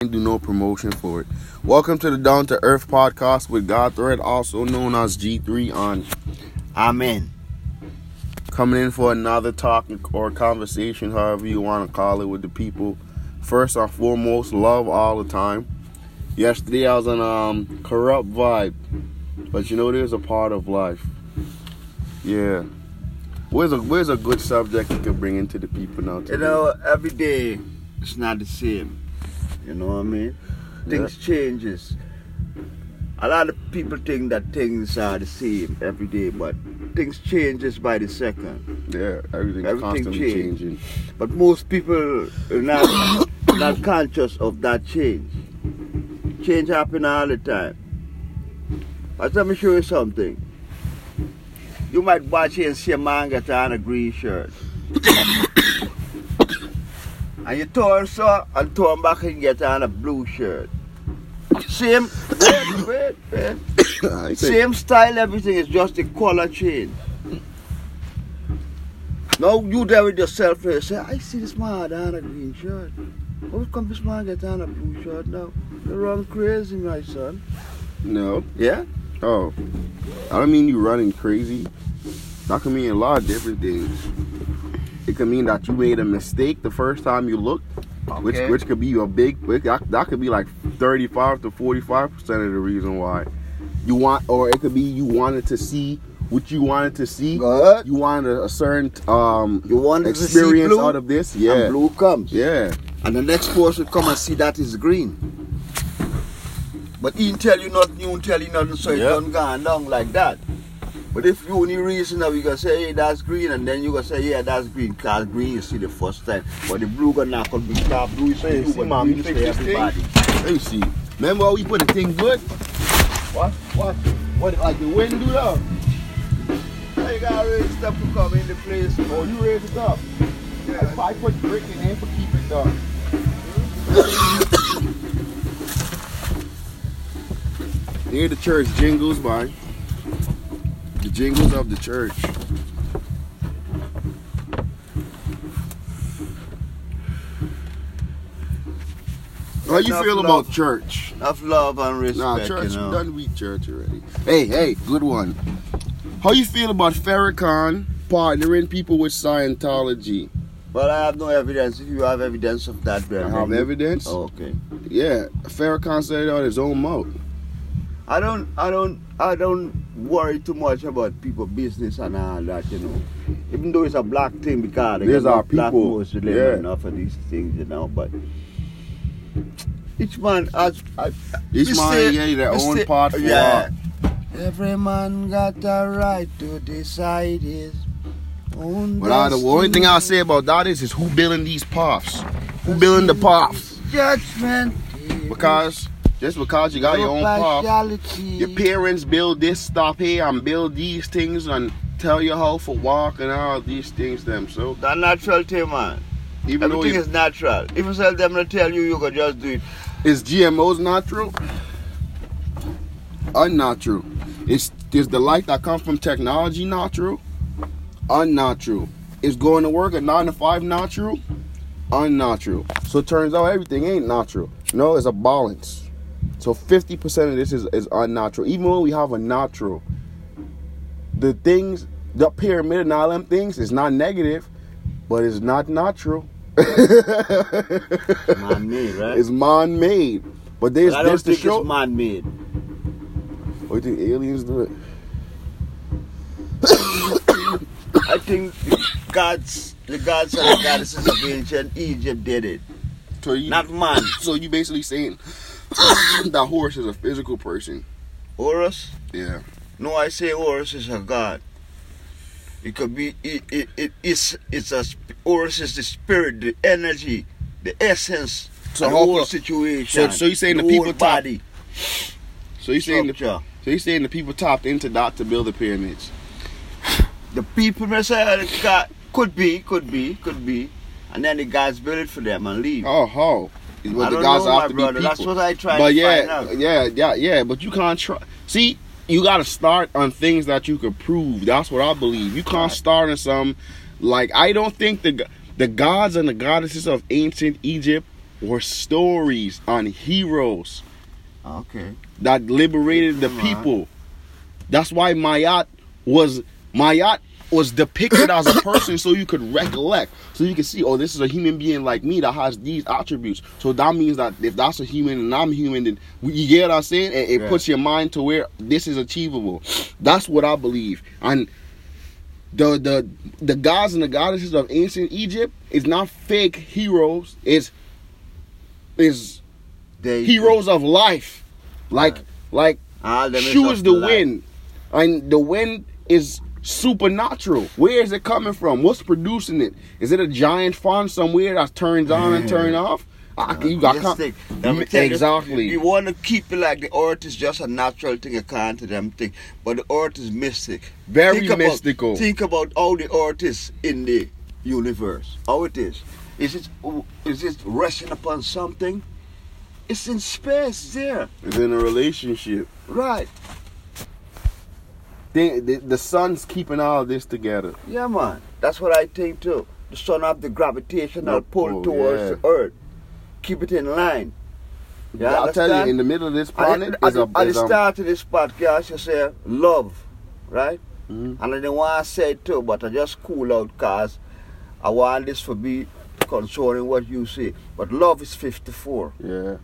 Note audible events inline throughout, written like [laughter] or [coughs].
do no promotion for it. Welcome to the Down to Earth podcast with God Thread, also known as G3 on Amen. coming in for another talk or conversation, however you want to call it, with the people. First and foremost, love all the time. Yesterday I was on um corrupt vibe, but you know there's a part of life. Yeah. Where's a where's a good subject you can bring into the people now? You know, every day it's not the same. You know what I mean? Things changes. A lot of people think that things are the same every day, but things changes by the second. yeah, everything's everything constantly change. changing. But most people are not [coughs] not conscious of that change. Change happen all the time. But let me show you something. You might watch here and see a man get on a green shirt. [coughs] [coughs] and you turn so and turn back and get on a blue shirt. Same wait, wait, wait. Same style, everything is just the color change. Now you there with yourself and say, I see this man on a green shirt. How come this man get on a blue shirt now? You run crazy, my son. no. Yeah? Oh, I don't mean you running crazy. That can mean a lot of different things. It could mean that you made a mistake the first time you looked, which Okay. which could be a big. which- That, that could be like thirty-five to forty-five percent of the reason why you want, or it could be you wanted to see what you wanted to see. Good. You wanted a certain um You wanted experience blue, out of this. And Yeah, blue comes. yeah. And the next person come and see that is green. But he tell you nothing, you tell you nothing, so it don't go along like that. But if you only reason that we gonna say, hey, that's green, and then you gonna say, yeah, that's green, cause green you see the first time. But the blue gonna not gonna be stop blue, you see, but mom, green you this thing? everybody. Let me see. Remember how we put the thing good? What? What? What? Like the wind do though? Now you gotta raise stuff to come into place. Oh, you raise it up. If I put brick in there for keep it dark. [coughs] Hear the church jingles by the jingles of the church. How you Enough feel love. about church? Enough love and respect, Nah, church you know. done with church already. Hey, hey, good one. How you feel about Farrakhan partnering people with Scientology? But I have no evidence. If you have evidence of that, then I have you- evidence. Oh, okay. Yeah, Farrakhan said it on his own mouth. I don't, I don't, I don't worry too much about people business and all that, you know. Even though it's a black thing, because there's our black people, most yeah. enough of these things, you know. But each man has, I, Each man, say- yeah, their own say- part for yeah. Every man got a right to decide his own. But I, the only thing I'll say about that is, is who building these puffs? Who building the puffs? Judgment. Because just because you got your own puff, partiality. your parents build this stuff here and build these things and tell you how to walk and all these things them. So That natural thing, man. even though Everything is natural. If you tell them to tell you, you can just do it. is GMOs natural? Unnatural. Is is the light that comes from technology natural? Unnatural. Is going to work at nine to five natural? Unnatural. So it turns out everything ain't natural. No, it's a balance. So 50% of this is, is unnatural. Even when we have a natural, the things, the pyramid and all them things is not negative, but it's not natural. [laughs] Man-made, right? It's man-made. But there's I don't this think show. it's man-made. What do you think aliens do it? [coughs] I think the gods, the gods and the goddesses of ancient Egypt did it, So you, not man. [coughs] so you basically saying [laughs] that horse is a physical person. Horus? Yeah. No, I say Horus is a god. It could be. It, it, it is. It's a. Horus is the spirit, the energy, the essence. So of the whole situation. so- so you saying the whole people top- body So you saying the, structure. so you saying the people topped into that to build the pyramids? The people uh, God could be, could be, could be, and then the gods build it for them and leave. Oh, how? But the guys know, have to brother. be That's people. what I try but to yeah, yeah, yeah, yeah. But you can't try. See, you got to start on things that you can prove. That's what I believe. You can't start on some like I don't think the the gods and the goddesses of ancient Egypt were stories on heroes Okay. that liberated the people. That's why Mayat was Mayat was depicted as a person so you could recollect. So you can see, oh, this is a human being like me that has these attributes. So that means that if that's a human and I'm human, then you get what I'm saying? It, it Yeah. puts your mind to where this is achievable. That's what I believe. And the the the gods and the goddesses of ancient Egypt is not fake heroes. It's is They heroes of life. Like like All them is choose the life. wind. And the wind is supernatural. Where is it coming from? What's producing it? Is it a giant fan somewhere that turns on and turn mm. off? I, you got com- me mm, tell you, exactly. You, want to keep it like the earth is just a natural thing, a kind to them thing, but the earth is mystic. Very Think about- mystical. think about how the earth is in the universe. How it is. Is it is it resting upon something? It's in space there, It's in a relationship. right? The, the sun's keeping all this together. Yeah, man. That's what I think too. The sun have the gravitational Yep. pull Oh, towards yeah. the earth. Keep it in line. You I'll tell you, in the middle of this planet at is the, a, at the a start of this podcast, you say love, right? Mhm. And I didn't want to say it too, but I just cool out because I want this to be concerning what you say. But love is 54. yeah.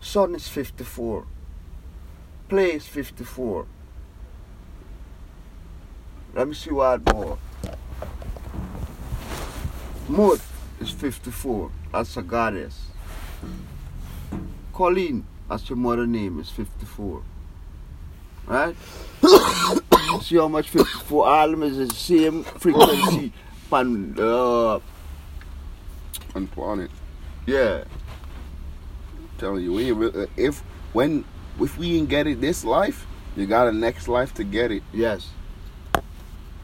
Sun is 54. Play is 54. Let me see what more. Mud is 54. That's a goddess. Colleen, that's your mother name, is 54. Right? [coughs] see how much 54 all of them is the same frequency. [coughs] Pan, uh, On planet. yeah. telling you, we if when if we ain't get it this life, you got a next life to get it. Yes.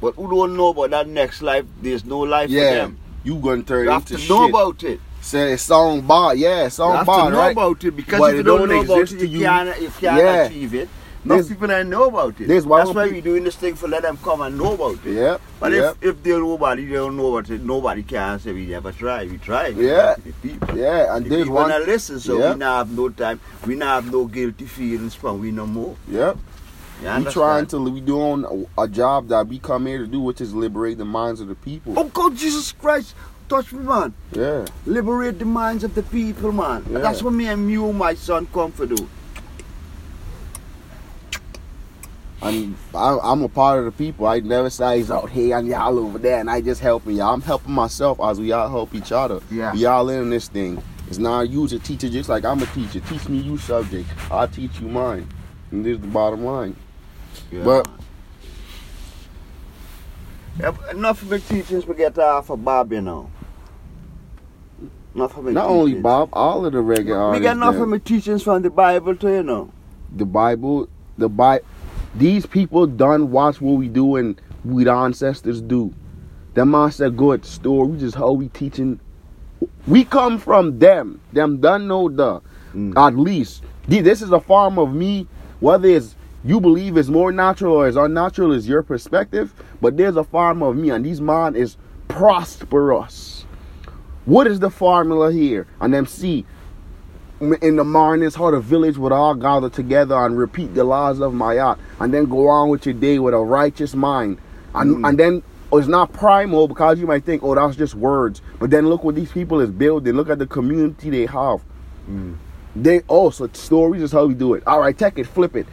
But who don't know about that next life? There's no life for them. you gonna turn You have into to know about it. Say it's song bar, yeah, You song have bar, to know right? about it because But if you don't, don't know about it, you you. can't, you can't Yeah. achieve it. Most people don't know about it. That's why we're doing this thing for let them come and know about it. Yeah. But yep. if, if they nobody they don't know about it, nobody can say we never try. We tried. Yeah. Yeah, and The there's people one. listen, so Yeah. we now have no time. We now have no guilty feelings from we no more. Yep. You We trying to we doing a, a job that we come here to do, which is liberate the minds of the people. Oh God, Jesus Christ, touch me, man. Yeah. Liberate the minds of the people, man. Yeah. That's what me and you, my son, come for do. And I, I'm a part of the people. I never say he's out here and y'all over there, and I just helping y'all. I'm helping myself as we all help each other. Yeah. We all in this thing. It's not you to teacher, just like I'm a teacher. Teach me you subject. I'll teach you mine. And this is the bottom line. But- Yeah, but enough of the teachings we get off of Bob, you know. Enough of my Not only. Bob, all of the reggae We artists. get enough of my teachings from the Bible too, you know. the Bible, the Bible. These people done watch what we do and we the ancestors do. Them man said good story, just how we teaching. We come from them. Them done know the Mm. at least. This is a form of me. Whether it's you believe it's more natural or it's unnatural is your perspective. But there's a form of me, and these man is prosperous. What is the formula here? And them see in the mornings how the village would all gather together and repeat the laws of Mayat and then go on with your day with a righteous mind. And Mm. and then oh, it's not primal because you might think, oh, that's just words. But then look what these people is building. Look at the community they have. Mm. They oh, so stories is how we do it. All right, take it, flip it.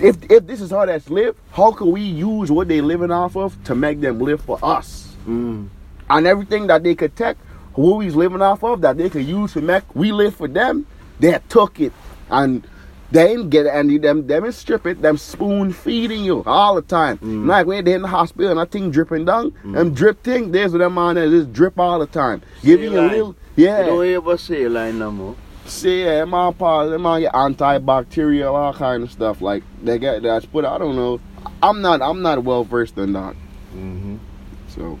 If if this is how that's live, how can we use what they living off of to make them live for us? Mm. and everything that they could take, who we's living off of, that they could use to make we live for them, they took it and they ain't get and them them strip it, them spoon feeding you all the time. Mm. Like when they in the hospital and that thing dripping down, them drip thing, there's what them on there just drip all the time. Giving you a little You yeah. don't ever say a line no more. See, yeah, them on pause, them on your antibacterial, all kind of stuff. Like they get that's put I don't know. I'm not I'm not well versed in that. Mm-hmm. So,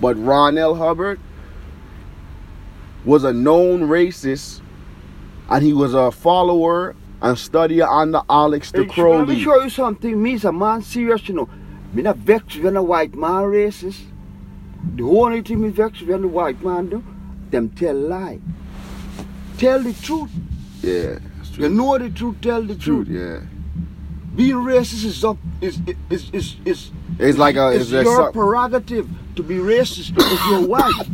but Ron L. Hubbard was a known racist, and he was a follower and studier under Alex de Let me show you something. Me is a man serious, you know. Me not vex when a white man racist. the only thing me vex when the white man do, them tell lie. Tell the truth. Yeah. You know the truth, tell the Truth, truth. yeah. Being racist is up is is is is It's like a it's it's your some- prerogative to be racist if you're white.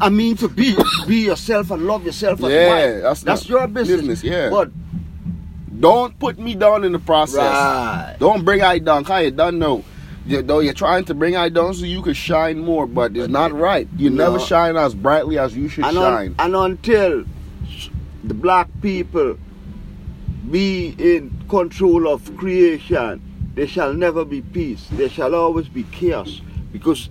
I- mean to be be yourself and love yourself as Yeah, white. that's That's your business. business, yeah. But Don't put me down in the process. right. Don't bring I down. Cause you don't know. You, though you're trying to bring I down so you can shine more, but it's not right. You No. never shine as brightly as you should and, shine. un- and until the black people be in control of creation, there shall never be peace. There shall always be chaos because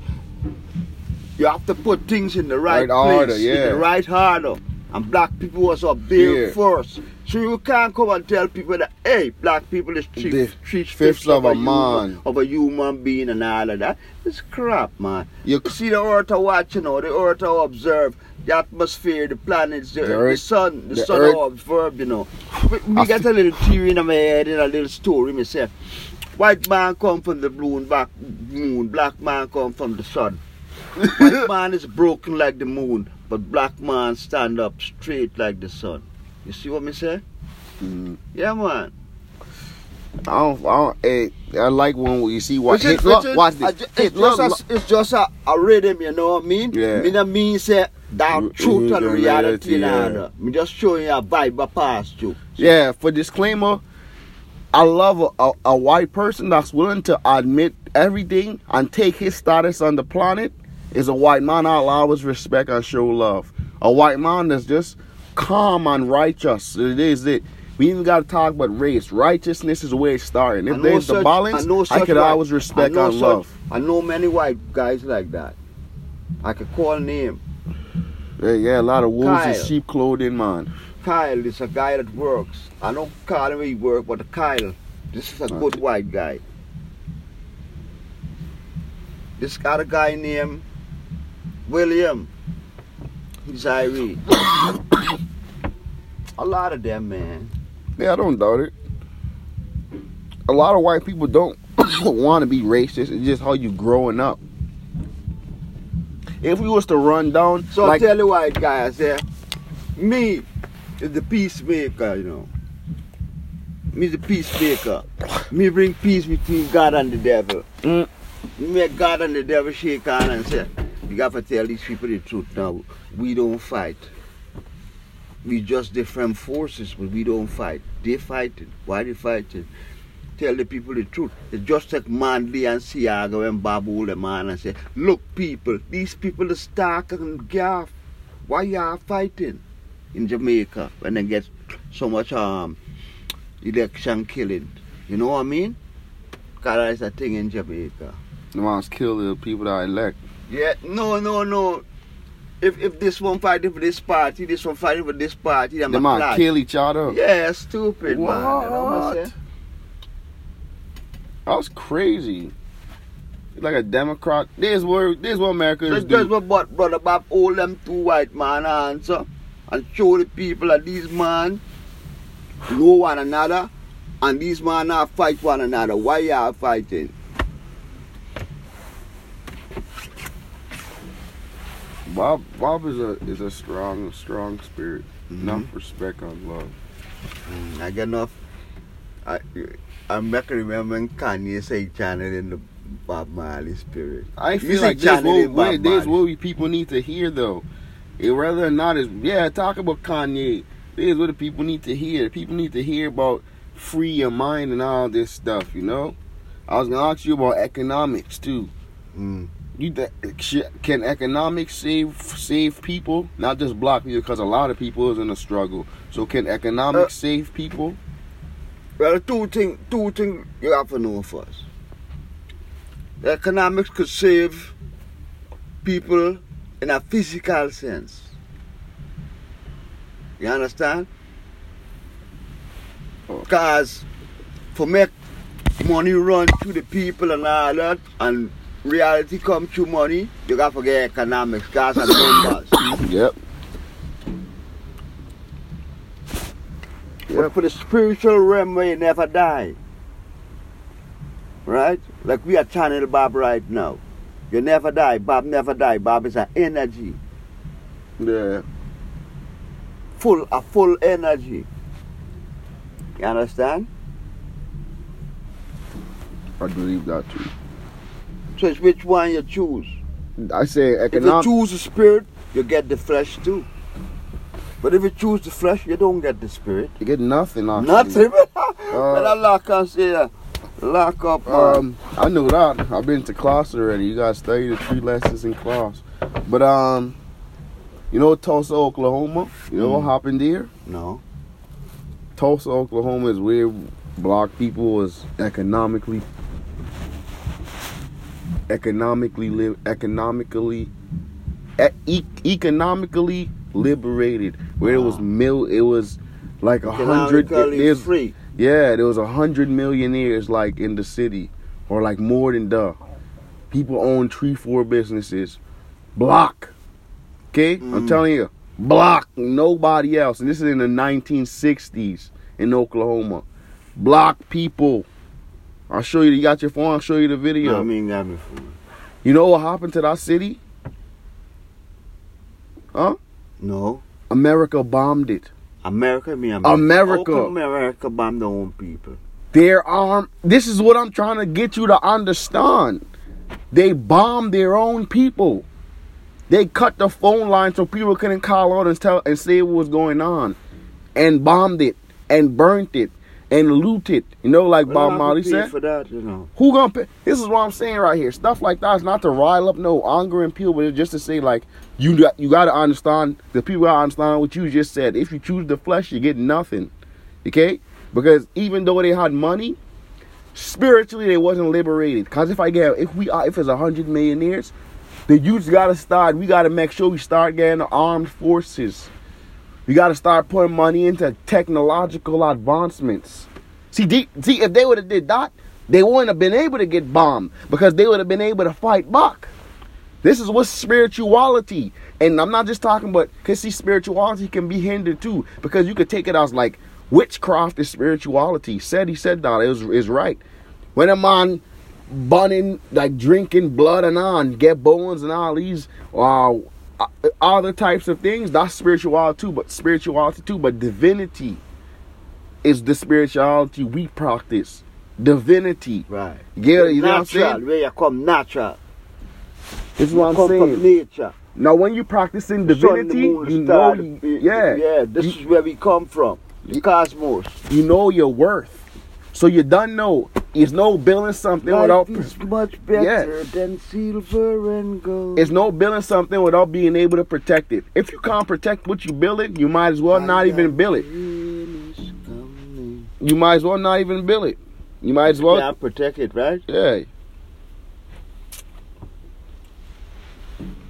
you have to put things in the right, Right order, yeah. in the right order. And black people was up there Yeah. first. So you can't come and tell people that, hey, black people is three, The three fifths of a human- man. of a human being and all of that. It's crap, man. You You see the earth to watch, you know, the earth to observe, the atmosphere, the planets, the, The the, sun, the, the sun earth- to observe, you know. We, we I got a little theory in my head, and a little story, me say. White man come from the blue and black moon, black man come from the sun. [laughs] White man is broken like the moon, but black man stand up straight like the sun. You see what me say? Mm. Yeah, man. I don't. I don't. I like when you see what. Which is- Hit, look, which is- watch this. ju- It's just, a, it's just a, a rhythm, you know what I mean? Yeah. Me not mean say that Mm, truth and the reality, reality, yeah. Me just showing you a vibe I passed you. Yeah, for disclaimer, I love a, a, a white person that's willing to admit everything and take his status on the planet is a white man I'll always respect and show love. A white man that's just calm and righteous. It is it. We even got to talk about race. Righteousness is where it's starting. If know there's the such- balance, know I could white- always respect I and such- love. I know many white guys like that. I could call name. Yeah, yeah, a lot of wolves in sheep clothing, man. Kyle is a guy that works. I don't call him he work, but Kyle, this is a good white guy. This other guy named William. Irish. [coughs] a lot of them, man. Yeah, I don't doubt it. A lot of white people don't [coughs] want to be racist. It's just how you growing up. If we was to run down, So like, I tell the white guys, say, me is the peacemaker, you know. Me the peacemaker. Me bring peace between God and the devil. Mm. Me make God and the devil shake hand and say, you got to tell these people the truth now. We don't fight. We just different forces, but we don't fight. They fighting. Why they fighting? Tell the people the truth. It's just like Manley and Seaga and Babu the man and say, look people, these people are stark and gaff. Why y'all fighting in Jamaica when they get so much um election killing? You know what I mean? Cause that's a thing in Jamaica. the ones kill the people that I elect. Yeah, no, no, no. If if this one fighting for this party, this one fighting for this party, They might clash. kill each other. Yeah, stupid man. You know what I'm What? That was crazy. Like a Democrat. This what this what America So is that's doing. what but brother Bob hold them two white man answer and show the people that these man know one another and these man not fight one another. Why y'all fighting? Bob Bob is a is a strong strong spirit. Mhm. Enough respect and love. I get enough. I I make remember when Kanye say channel in the Bob Marley spirit. I feel like this what, this what we people need to hear though. It rather or not is yeah, talk about Kanye. This is what the people need to hear. People need to hear about free your mind and all this stuff, you know? I was gonna ask you about economics too. Mm. You th- sh- can economics save save people, not just black people, because a lot of people is in a struggle. So can economics Uh, save people? Well, two thing, two thing you have to know first. Economics could save people in a physical sense. You understand? Because for make money run to the people and all that, and reality come through money, you got to forget economics, cause and numbers. [coughs] Yep. But for the spiritual realm where you never die. Right? Like we are Channel Bob right now. You never die. Bob never die. Bob is an energy. Yeah. Full a full energy. You understand? I believe that too. So it's which one you choose. I say If you choose the spirit, you get the flesh too. But if you choose the flesh, you don't get the spirit. You get nothing. Actually. Nothing. [laughs] Uh, but Allah can say that. Lock up. Um, I know that. I've been to class already. You guys study the three lessons in class. But um, you know Tulsa, Oklahoma. You know what Mm. happened there? no. Tulsa, Oklahoma is where black people was economically economically live economically e- economically liberated where it was mil it was like a hundred there's free. yeah there was a hundred millionaires like in the city or like more than the people own three four businesses. Block. Okay? I'm Mm. telling you block. Nobody else. And this is in the 1960s in oklahoma. Block people i'll show you you got your phone i'll show you the video No, I mean, got me you know what happened to that city huh No. america bombed it America, me America. How America bomb their own people? Their arm. This is what I'm trying to get you to understand. They bombed their own people. They cut the phone line so people couldn't call out and tell and say what was going on, and bombed it and burnt it and loot it. You know, like Well, Bob I have to Marley said. for that, you know. Who gonna pay? This is what I'm saying right here. Stuff like that is not to rile up no anger and people, but it's just to say like you got you got to understand the people gotta understand what you just said. If you choose the flesh, you get nothing. Okay? Because even though they had money, spiritually they wasn't liberated. Cause if I get if we are if it's a hundred millionaires, the youth gotta start. We gotta make sure we start getting the armed forces. We gotta start putting money into technological advancements. See, de- see, if they would have did that, they wouldn't have been able to get bombed because they would have been able to fight back. This is what spirituality, and I'm not just talking about because see, spirituality can be hindered too because you could take it as like witchcraft is spirituality. Said he said that is is right. When a man burning like drinking blood and on get bones and all these uh Uh, other types of things, that's spirituality too. But spirituality too, but divinity is the spirituality we practice. Divinity. Right. Yeah, you know what I'm natural, saying? where you come natural. This is what I'm come saying. nature. Now, when you practicing divinity, moon, you know, you- yeah, Yeah, this You- is where we come from. The cosmos. you know your worth. So you done know. It's no building something Life without. is much better than silver and gold. It's no building something without being able to protect it. If you can't protect what you building, you might as well not even build it. Rain is coming. You might as well not even build it. You might as well. Yeah, protect it, right? Yeah.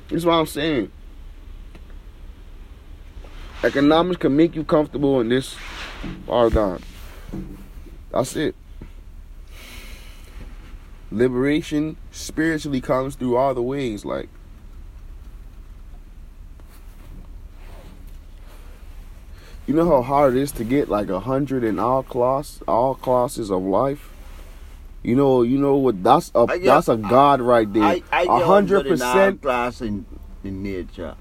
That's what I'm saying. Economics can make you comfortable in this paradigm. That's it. Liberation spiritually comes through all the ways, like you know how hard it is to get like a hundred in all class all classes of life. You know, you know what? That's a I that's a god right there. I, I A hundred percent class in, in nature.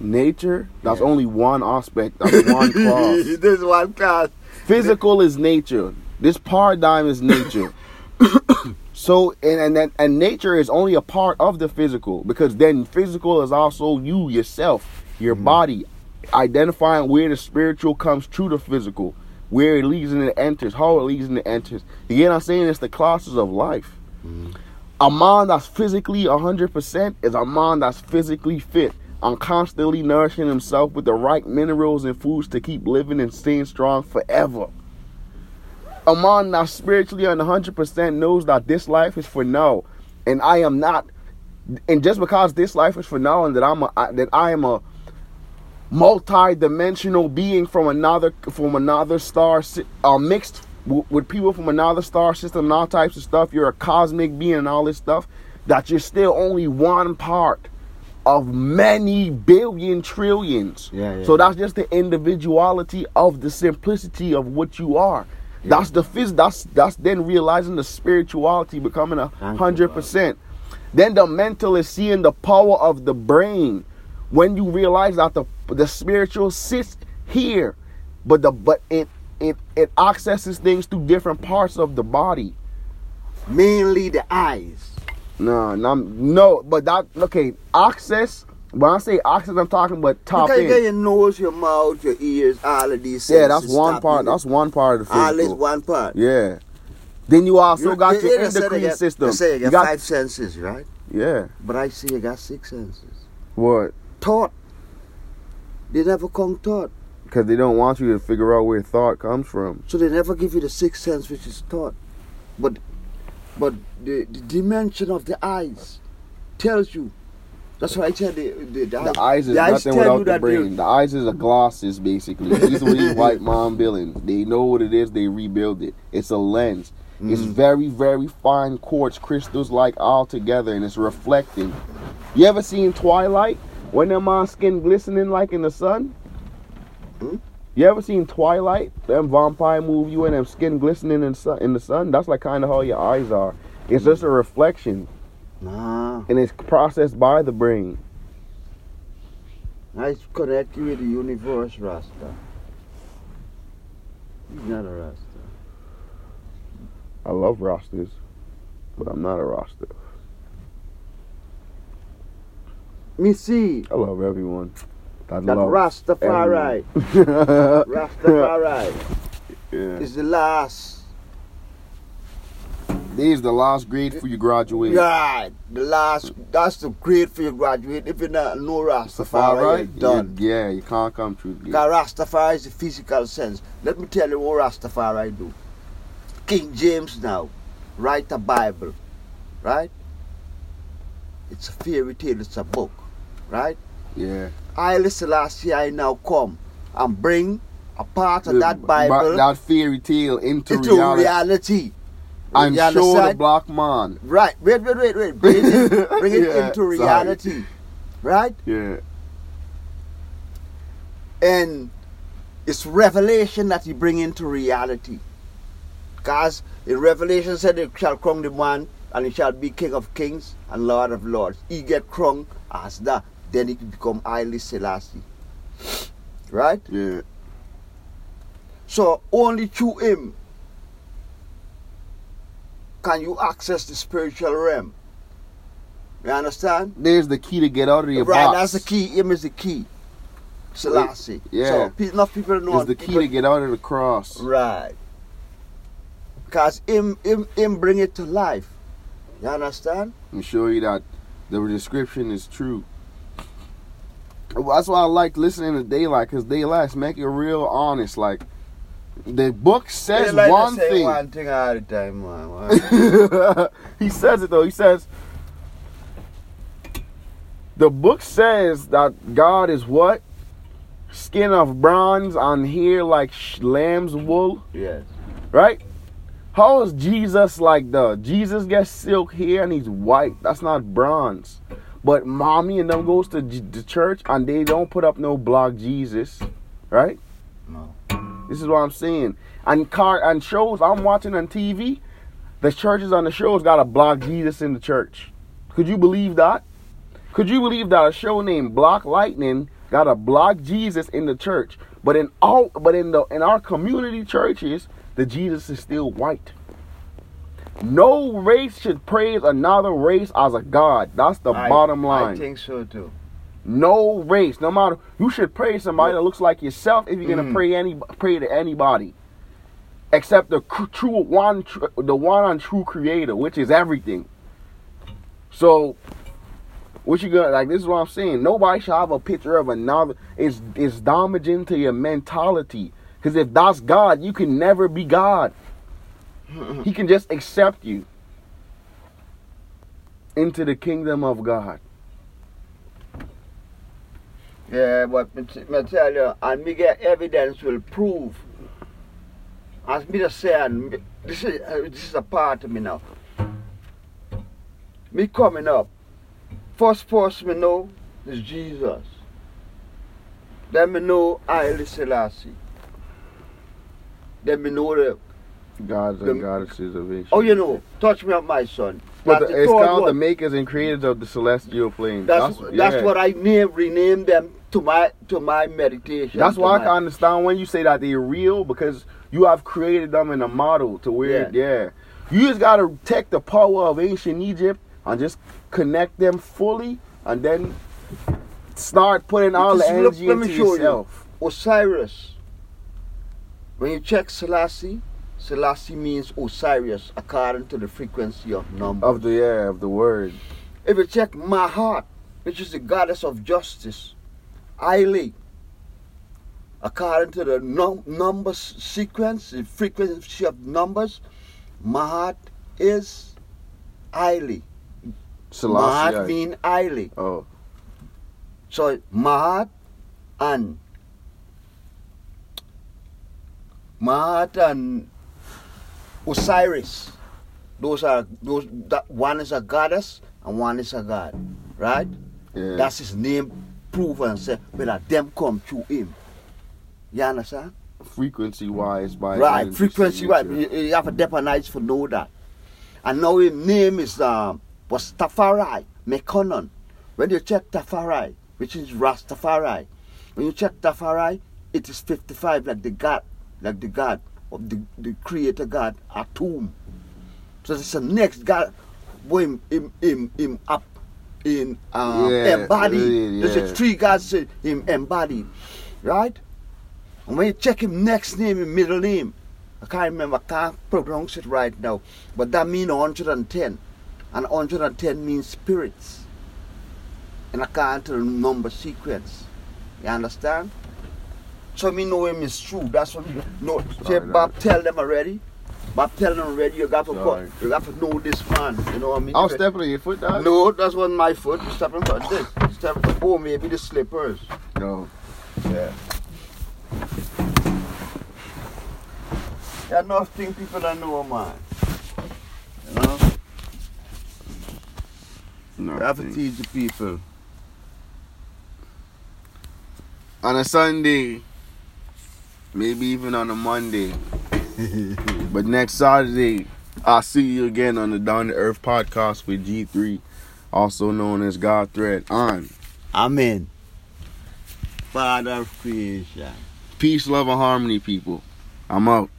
nature. That's Yeah. only one aspect. That's [laughs] one class. this one class. Physical is nature. This paradigm is nature. [coughs] so and and that, and nature is only a part of the physical because then physical is also you yourself, your mm-hmm. body, identifying where the spiritual comes through the physical, where it leads and it enters, how it leads and it enters. You get what I'm saying? It's the classes of life. Mm-hmm. A man that's physically 100% is a man that's physically fit and constantly nourishing himself with the right minerals and foods to keep living and staying strong forever. A man that's spiritually on 100% knows that this life is for now and I am not. And just because this life is for now and that I'm a, that I am a multi-dimensional being from another from another star uh, mixed w- with people from another star system and all types of stuff you're a cosmic being and all this stuff that you're still only one part of many billion trillions Yeah, yeah. so that's just the individuality of the simplicity of what you are That's the phys. That's that's then realizing the spirituality becoming a hundred percent. Then the mental is seeing the power of the brain. When you realize that the the spiritual sits here, but the but it it it accesses things through different parts of the body. Mainly the eyes. No, no, no. But that okay. Access. When I say access, I'm talking about top Because you get your nose, your mouth, your ears, all of these Yeah, that's one part. That's one part of the physical. all is one part. Yeah. Then you also You- got you- your you said you endocrine system. You say you You got, got- five senses, right? Yeah. But I see you got six senses. What? Thought. They never come thought. Because they don't want you to figure out where thought comes from. So they never give you the sixth sense, which is thought. But but the, the dimension of the eyes tells you. That's why I tell the the, the, The eyes is the nothing tell without the they- brain. The eyes is a glasses, basically. These are [laughs] these white mom billings. They know what it is. They rebuild it. It's a lens. It's Mm. very, very fine quartz crystals, like all together, and it's reflecting. You ever seen Twilight when them on skin glistening like in the sun? Hmm? You ever seen Twilight? Them vampire move you and them skin glistening in, sun, in the sun. That's like kind of how your eyes are. It's just a reflection, Nah. and it's processed by the brain. I connect you with the universe, Rasta. You're not a Rasta. I love rosters, but I'm not a roster. Me see I love everyone. I that Rastafari. [laughs] Rastafari yeah. is the last. This is the last grade for you graduate. Right, the last. That's the grade for your graduate. If you're not no Rastafari, you're done. Yeah, yeah, you can't come through. gate. Because Rastafari is the physical sense. Let me tell you what Rastafari do. King James now write a Bible, right? It's a fairy tale. It's a book, right? Yeah. Last year. I now come and bring a part of The- that Bible that fairy tale into, into reality, reality. and You show the black man. Right. Wait, wait, wait, wait. Bring it, [laughs] bring it Yeah, into sorry. reality. Right? Yeah. And it's revelation that he bring into reality. Because in Revelation said it shall crown the man and he shall be king of kings and lord of lords. He get crowned as that. Then it become Haile Selassie. Right? Yeah. So only through him can you access the spiritual realm. You understand? There's the key to get out of your right, box. that's the key. Him is the key. Selassie. Yeah. So enough people know. It's the key people- to get out of the cross. Right. Because him, him, him bring it to life. You understand? I'm show you that the description is true. That's why I like listening to Daylight because Daylight's make it real honest. Like the book says like one thing. One thing all the time, man. [laughs] He says it though. He says the book says that God is what skin of bronze on here like lamb's wool, yes. right? How is Jesus like the Jesus gets silk here and he's white? That's not bronze. But mommy and them goes to the church and they don't put up no block Jesus, right? No. This is what I'm saying. And car and shows I'm watching on TV, the churches on the shows got a block Jesus in the church. Could you believe that? Could you believe that a show named Black Lightning got a block Jesus in the church? But in all but in the in our community churches, the Jesus is still white. No race should praise another race as a god. That's the I- bottom line. I think so too. No race, no matter you should praise somebody that looks like yourself if you're gonna Mm. pray any pray to anybody, except the true one, tr- the one on true Creator, which is everything. So, what you gonna like? This is what I'm saying. Nobody should have a picture of another. It's it's damaging to your mentality. Because if that's God, you can never be God. He can just accept you into the kingdom of God. Yeah, but me, tell you, and me get evidence will prove. As me just say, and this is uh, this is a part of me now. Me coming up, first person me know is Jesus. Then me know Haile Selassie. Then me know the Gods The- and goddesses of ancient. Oh, you know, touch me up, my son. But That's the, the it's called the makers and creators of the celestial plane. That's that's, yeah. what I name rename them to my to my meditation. That's why I can understand when you say that they're real because you have created them in a model to where, yeah. You just gotta take the power of ancient Egypt and just connect them fully and then start putting all the look- energy let me into show you. yourself. Osiris. When you check Selassie, Selassie means Osiris according to the frequency of number. Of the yeah, of the word. If you check Mahat, which is the goddess of justice, Aile, according to the num- numbers sequence, the frequency of numbers, Mahat is Aile. Selassie. Mahat mean Aile. oh. So Mahat and Mahat and Osiris. Those are those that one is a goddess and one is a god. Right? Yeah. That's his name prove and say whether them come through him. You understand? frequency wise by right, frequency right. signature. You, you have a deponite for know that. And now his name is um was Tafari, Makonnen. When you check Tafari, which is Rastafari, when you check Tafari, it is 55 like the God, like the God of the, the creator God Atum. So it's the next God him him him, him up in uh, Yeah, embodied. yeah, There's a three gods say him embodied. Right? And when you check him next name and middle name, I can't remember, I can't pronounce it right now, but that means 110. And 110 means spirits. And I can't the number sequence. You understand? So me know him is true. That's what me know. Say Bob tell them already. Bob tell them already you got to Sorry. put, you got to know this man. You know what I mean? I'll If it- step on your foot, dog. No, that's not my foot. You stepping for this. Step oh maybe the slippers. No. Yeah. There are enough things people don't know, man. You know? No. You have to teach the people. on a Sunday, maybe even on a Monday. but next Saturday, I'll see you again on the Down to Earth podcast with G3, also known as God Thread. On Amen. Father of creation. peace, love, and harmony, people. I'm out.